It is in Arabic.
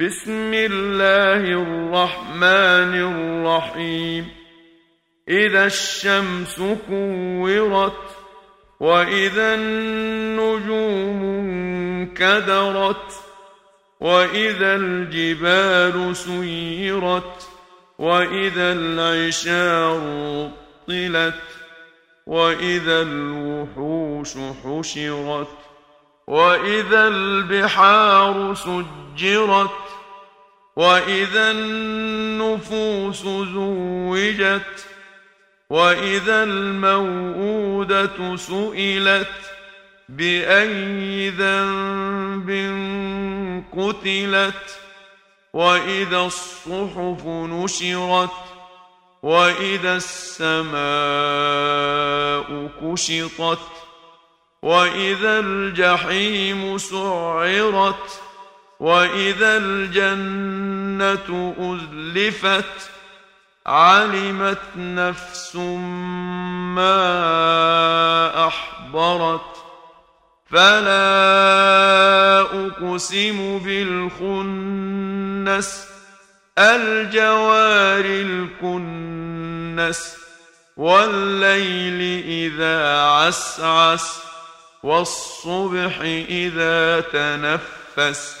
بسم الله الرحمن الرحيم. إذا الشمس كورت وإذا النجوم انكدرت وإذا الجبال سيرت وإذا العشار طلت وإذا الوحوش حشرت وإذا البحار سجرت وإذا النفوس زوجت وإذا الموءودة سئلت بأي ذنب قتلت وإذا الصحف نشرت وإذا السماء كشطت وإذا الجحيم سعرت وإذا الجنة أزلفت علمت نفس ما أحضرت فلا أقسم بالخنس الجوار الكنس والليل إذا عسعس والصبح إذا تنفس